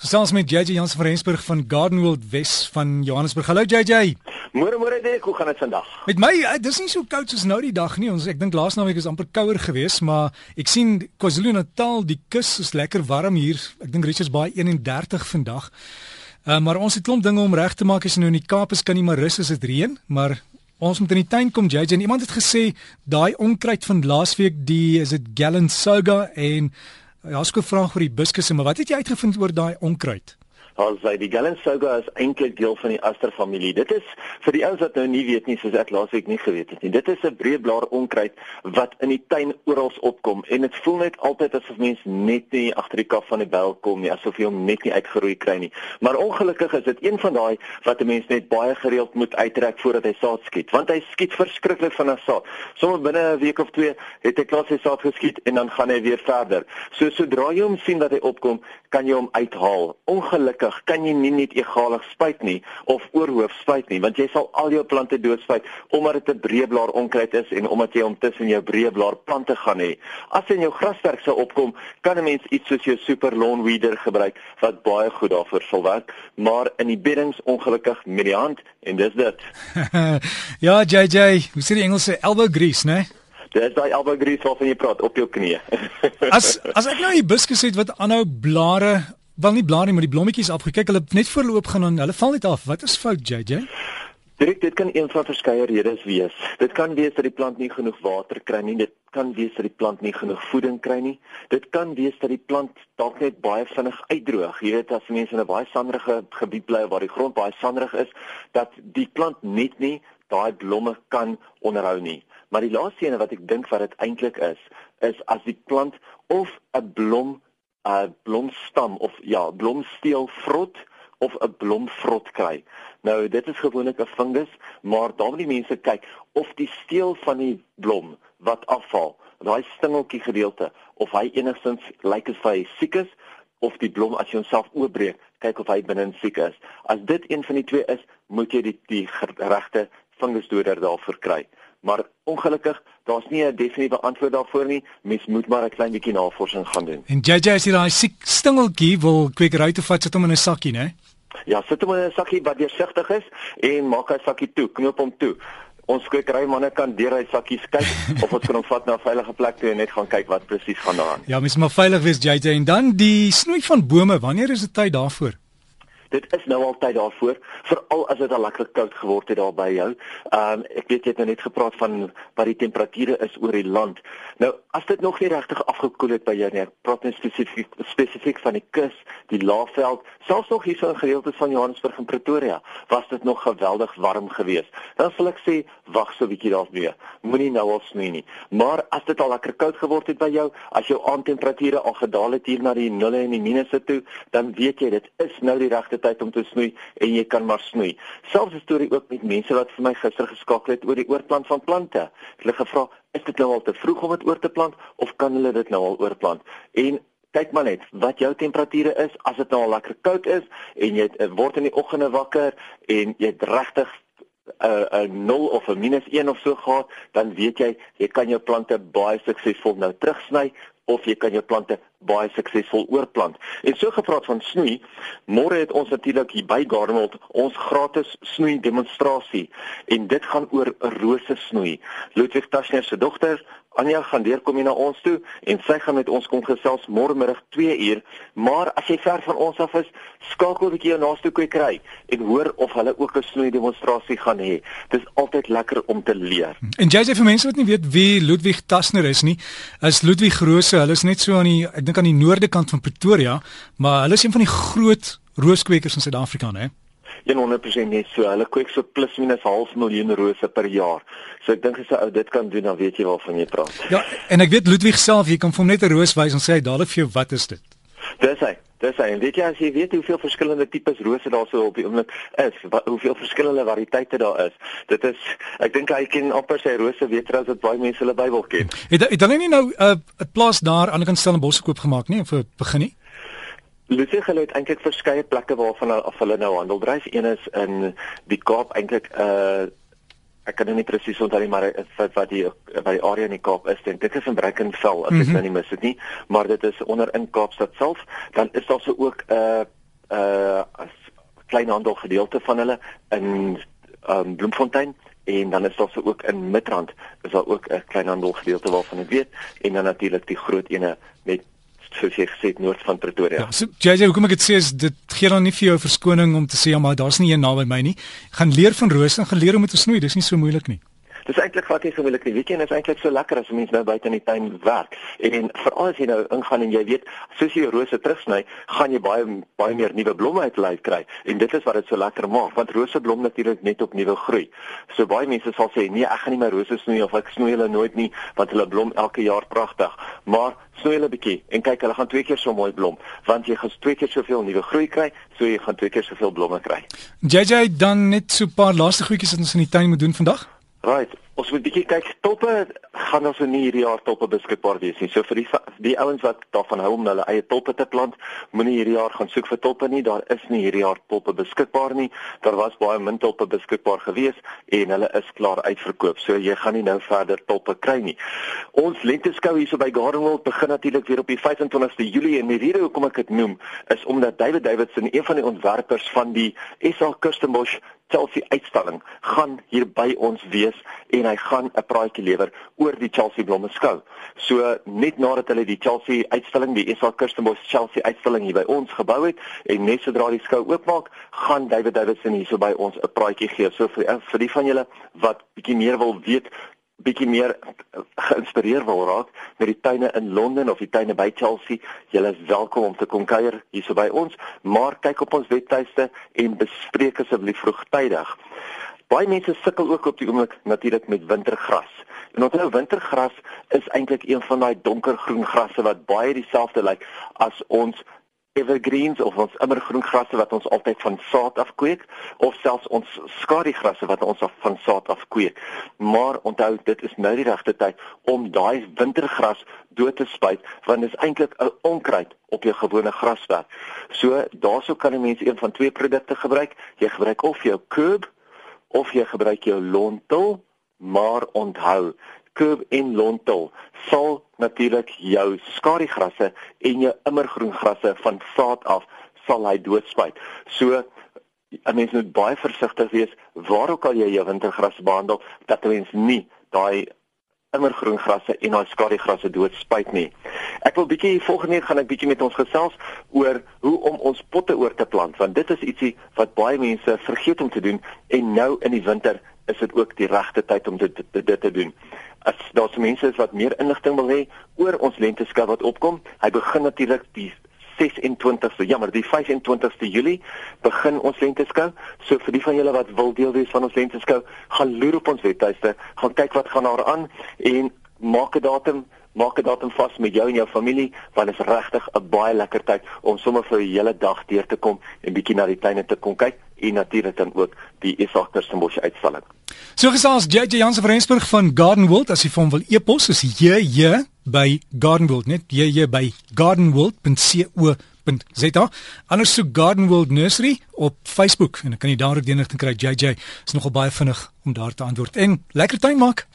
Gesels met JJ Jansen van Rensburg van Gardenwold Wes van Johannesburg. Hallo JJ. Môre môre Dirk, hoe gaan dit vandag? Met my, uh, dis nie so koud soos nou die dag nie. Ons ek dink laas naweek is amper kouer geweest, maar ek sien KwaZulu-Natal, die kus is lekker warm hier. Ek dink Richards Bay 31 vandag. Uh, maar ons het klomp dinge om reg te maak as jy nou in die Kaap is, kan nie maar rus as dit reën, maar ons moet in die tuin kom JJ en iemand het gesê daai onkruid van laasweek, die is dit Galansoga en Ja, skoon vraag vir die biskusse, maar wat het jy uitgevind oor daai onkruid? Ons sê die Galansoga is eintlik deel van die aster familie. Dit is vir die ouens wat nou nie weet nie, soos ek laasweek nie geweet het nie. Dit is 'n breedblaar onkruid wat in die tuin oral opkom en dit voel net altyd asof mens net nie agter die kaf van die bel kom nie, asof jy hom net nie uitgeroei kry nie. Maar ongelukkig is dit een van daai wat 'n mens net baie gereeld moet uittrek voordat hy saad skiet, want hy skiet verskriklik van 'n saad. Sommige binne 'n week of twee het hy klaar sy saad geskiet en dan gaan hy weer verder. So sodra jy hom sien dat hy opkom, kan jy hom uithaal. Ongelukkig ongelukkig kan jy nie net egalig spuit nie of oorhoof spuit nie want jy sal al jou plante doodspuit omdat dit 'n breëblaar onkruid is en omdat jy hom tussen jou breëblaar plante gaan hê. As in jou grasperk sou opkom, kan 'n mens iets soos jou super lawn weeder gebruik wat baie goed daarvoor sal werk, maar in die beddings ongelukkig met die hand en dis dit. ja, JJ, hoe sê die Engelse elbow grease, né? Dis daai elbow grease waarvan jy praat op jou knie. as as ek nou hibiscus het wat aanhou blare wel nie blare maar die blommetjies afgekyk. Hulle net voorloop gaan en hulle val net af. Wat is fout, JJ? Dit dit kan een van verskeie redes wees. Dit kan wees dat die plant nie genoeg water kry nie. Dit kan wees dat die plant nie genoeg voeding kry nie. Dit kan wees dat die plant dalk net baie vinnig uitdroog. Jy weet as mense in 'n baie sanderige gebied bly waar die grond baie sanderig is, dat die plant net nie daai blomme kan onderhou nie. Maar die laaste ene wat ek dink wat dit eintlik is, is as die plant of 'n blom 'n blomstam of ja, blomsteel vrot of 'n blomvrot kry. Nou dit is gewoonlik 'n fungus, maar dan moet die mense kyk of die steel van die blom wat afval, daai stingeltjie gedeelte, of hy enigstens lyk as hy siek is of die blom as jy homself oopbreek, kyk of hy binne siek is. As dit een van die twee is, moet jy die die regte fungusdoder daarvoor kry maar ongelukkig daar's nie 'n definitiewe antwoord daarvoor nie. Mens moet maar 'n klein bietjie navorsing gaan doen. En JJ as jy daai stingeltjie wil kwekery toe vat, sit hom in 'n sakkie, né? Ja, sit hom in 'n sakkie wat deursigtig is en maak hy sakkie toe, knoop hom toe. Ons kwekery manne kan deur hy sakkies kyk of ons kan hom vat na 'n veilige plek toe en net gaan kyk wat presies gaan daar. Ja, mens moet veilig wees JJ en dan die snoei van bome, wanneer is dit tyd daarvoor? Dit is nou altyd daarvoor, veral as dit al lekker koud geword het daar by jou. Ehm um, ek weet jy het nou net gepraat van wat die temperature is oor die land. Nou, as dit nog nie regtig afgekoel het by jou nie, praat net spesifiek spesifiek van die kus, die Laagveld, selfs nog hier so in gedeeltes van Johannesburg en Pretoria, was dit nog geweldig warm geweest. Dan sal ek sê, wag so 'n bietjie daarmee. Moenie nou al snoei nie. Maar as dit al lekker koud geword het by jou, as jou aandtemperature al gedaal het hier na die 0 en die minusse toe, dan weet jy dit is nou die regte tyd om te snoei en jy kan maar snoei. Selfs 'n storie ook met mense wat vir my gister geskakel het oor die oorplant van plante. Hulle gevra, is dit nou al te vroeg om dit oor te plant of kan hulle dit nou al oorplant? En kyk maar net wat jou temperature is as dit nou al lekker koud is en jy eh, word in die oggende wakker en jy't regtig 'n uh, 'n 0 of 'n minus 1 of so gehad, dan weet jy jy kan jou plante baie suksesvol nou terugsny of jy kan jou plante baie suksesvol oorplant. En so gepraat van snoei, môre het ons natuurlik hier by Gardenwold ons gratis snoei demonstrasie en dit gaan oor rose snoei. Ludwig Taschner se dogter Anja gaan deurkom hier na ons toe en sy gaan met ons kom gesels môre middag 2 uur. Maar as jy ver van ons af is, skakel ek jou naaste kwekery en hoor of hulle ook 'n snoei demonstrasie gaan hê. Dis altyd lekker om te leer. En jy sê vir mense wat nie weet wie Ludwig Taschner is nie, is Ludwig Rose, hulle is net so aan die dink aan die noorde kant van Pretoria, maar hulle is een van die groot rooskwekers in Suid-Afrika, né? 100% net so. Hulle kweek so plus minus half miljoen rose per jaar. So ek dink as 'n ou dit kan doen, dan weet jy waarvan jy praat. Ja, en ek weet Ludwig self, jy kan vir hom net 'n roos wys en sê dadelik vir jou wat is dit? Dis hy. Dis hy. En weet jy as jy weet hoeveel verskillende tipes rose daar so op die oomblik is, wat, hoeveel verskillende variëteite daar is. Dit is ek dink hy ken amper sy rose beter as wat baie mense hulle Bybel ken. Het het hulle nie nou 'n uh, plaas daar aan die kant stel in Bosse koop gemaak nie vir begin nie? Lucie hulle het eintlik verskeie plekke waarvan hulle af hulle nou handel dryf. Een is in die Kaap eintlik 'n uh, ek kan nou nie presies onthou nie, maar wat wat die wat die area in die Kaap is, en dit is in Brackenfell as ek mm -hmm. nou nie mis dit nie, maar dit is onder in Kaapstad self. Dan is daar so ook 'n uh, kleinhandel gedeelte van hulle in um, Bloemfontein en dan is daar so ook in Midrand is daar ook 'n kleinhandel gedeelte waarvan ek weet en dan natuurlik die groot ene met soos jy gesê noord van Pretoria. Ja, so JJ, hoekom ek dit sê is dit gee dan nie vir jou verskoning om te sê ja, maar daar's nie een naby my nie. Gaan leer van Roos en gaan leer om dit te snoei. Dis nie so moeilik nie. Dis eintlik wat jy gewoonlik nie. Weet jy, dit is eintlik so lekker as mense nou buite in die tuin werk. En veral as jy nou ingaan en jy weet, soos jy rose terugsny, gaan jy baie baie meer nuwe blomme uit lei kry. En dit is wat dit so lekker maak, want rose blom natuurlik net op nuwe groei. So baie mense sal sê, "Nee, ek gaan nie my rose snoei of ek snoei hulle nooit nie, want hulle blom elke jaar pragtig." Maar snoei hulle bietjie en kyk, hulle gaan twee keer so mooi blom, want jy gaan twee keer soveel nuwe groei kry, so jy gaan twee keer soveel blomme kry. JJ dan net so 'n paar laaste goedjies wat ons in die tuin moet doen vandag. Right. Ons moet bietjie kyk. Toppe gaan ons nie hierdie jaar toppe beskikbaar wees nie. So vir die die ouens wat daarvan hou om hulle eie toppe te plant, moenie hierdie jaar gaan soek vir toppe nie. Daar is nie hierdie jaar toppe beskikbaar nie. Daar was baie min toppe beskikbaar gewees en hulle is klaar uitverkoop. So jy gaan nie nou verder toppe kry nie. Ons lenteskou hierso by Garden World begin natuurlik weer op die 25ste Julie en die rede hoekom ek dit noem is omdat David Davidson, een van die ontwerpers van die SA Kirstenbosch Chelsea uitstalling gaan hier by ons wees en hy gaan 'n praatjie lewer oor die Chelsea blomme skou. So net nadat hulle die Chelsea uitstalling, die SA Kirstenbosch Chelsea uitstalling hier by ons gebou het en net sodra die skou oopmaak, gaan David Davidson hier so by ons 'n praatjie gee. So vir vir die van julle wat bietjie meer wil weet bietjie meer geïnspireer wil raak met die tuine in Londen of die tuine by Chelsea, julle is welkom om te kom kuier hierso by ons, maar kyk op ons webtuiste en bespreek asseblief vroegtydig. Baie mense sukkel ook op die oomblik natuurlik met wintergras. En onthou wintergras is eintlik een van daai donkergroen grasse wat baie dieselfde lyk as ons evergreens of ons immergroen grasse wat ons altyd van saad af kweek of selfs ons skadigrasse wat ons af van saad af kweek. Maar onthou dit is nou die regte tyd om daai wintergras dood te spuit want dit is eintlik 'n onkruid op jou gewone grasveld. So daarsou kan 'n mens een van twee produkte gebruik. Jy gebruik of jou curb of jy gebruik jou lontel, maar onthou curb en lontel sal natuurlik jou skadigrasse en jou immergroengrasse van saad af sal hy doodspuit. So 'n mens moet baie versigtig wees waar ook al jy jou wintergras behandel dat 'n mens nie daai immergroengrasse en daai skadigrasse doodspuit nie. Ek wil bietjie volgende week gaan ek bietjie met ons gesels oor hoe om ons potte oor te plant want dit is ietsie wat baie mense vergeet om te doen en nou in die winter is dit ook die regte tyd om dit dit, dit te doen as daar se mense is wat meer inligting wil hê oor ons lenteskou wat opkom, hy begin natuurlik die 26ste, jammer, die 25ste Julie begin ons lenteskou. So vir die van julle wat wil deel wees van ons lenteskou, gaan loer op ons webtuiste, gaan kyk wat gaan daar aan en maak 'n datum maak 'n datum vas met jou en jou familie want dit is regtig 'n baie lekker tyd om sommer vir 'n hele dag deur te kom en bietjie na die tuine te kom kyk en natuurlik dan ook die se mosie uitstalling. So gesels JJ Jansen van Rensburg van Garden World. As jy vir hom wil e-pos is JJ by Garden World net JJ by gardenworld.co.za anders so Garden World Nursery op Facebook en dan kan jy daar ook die inligting kry. JJ is nogal baie vinnig om daar te antwoord. En lekker tuin maak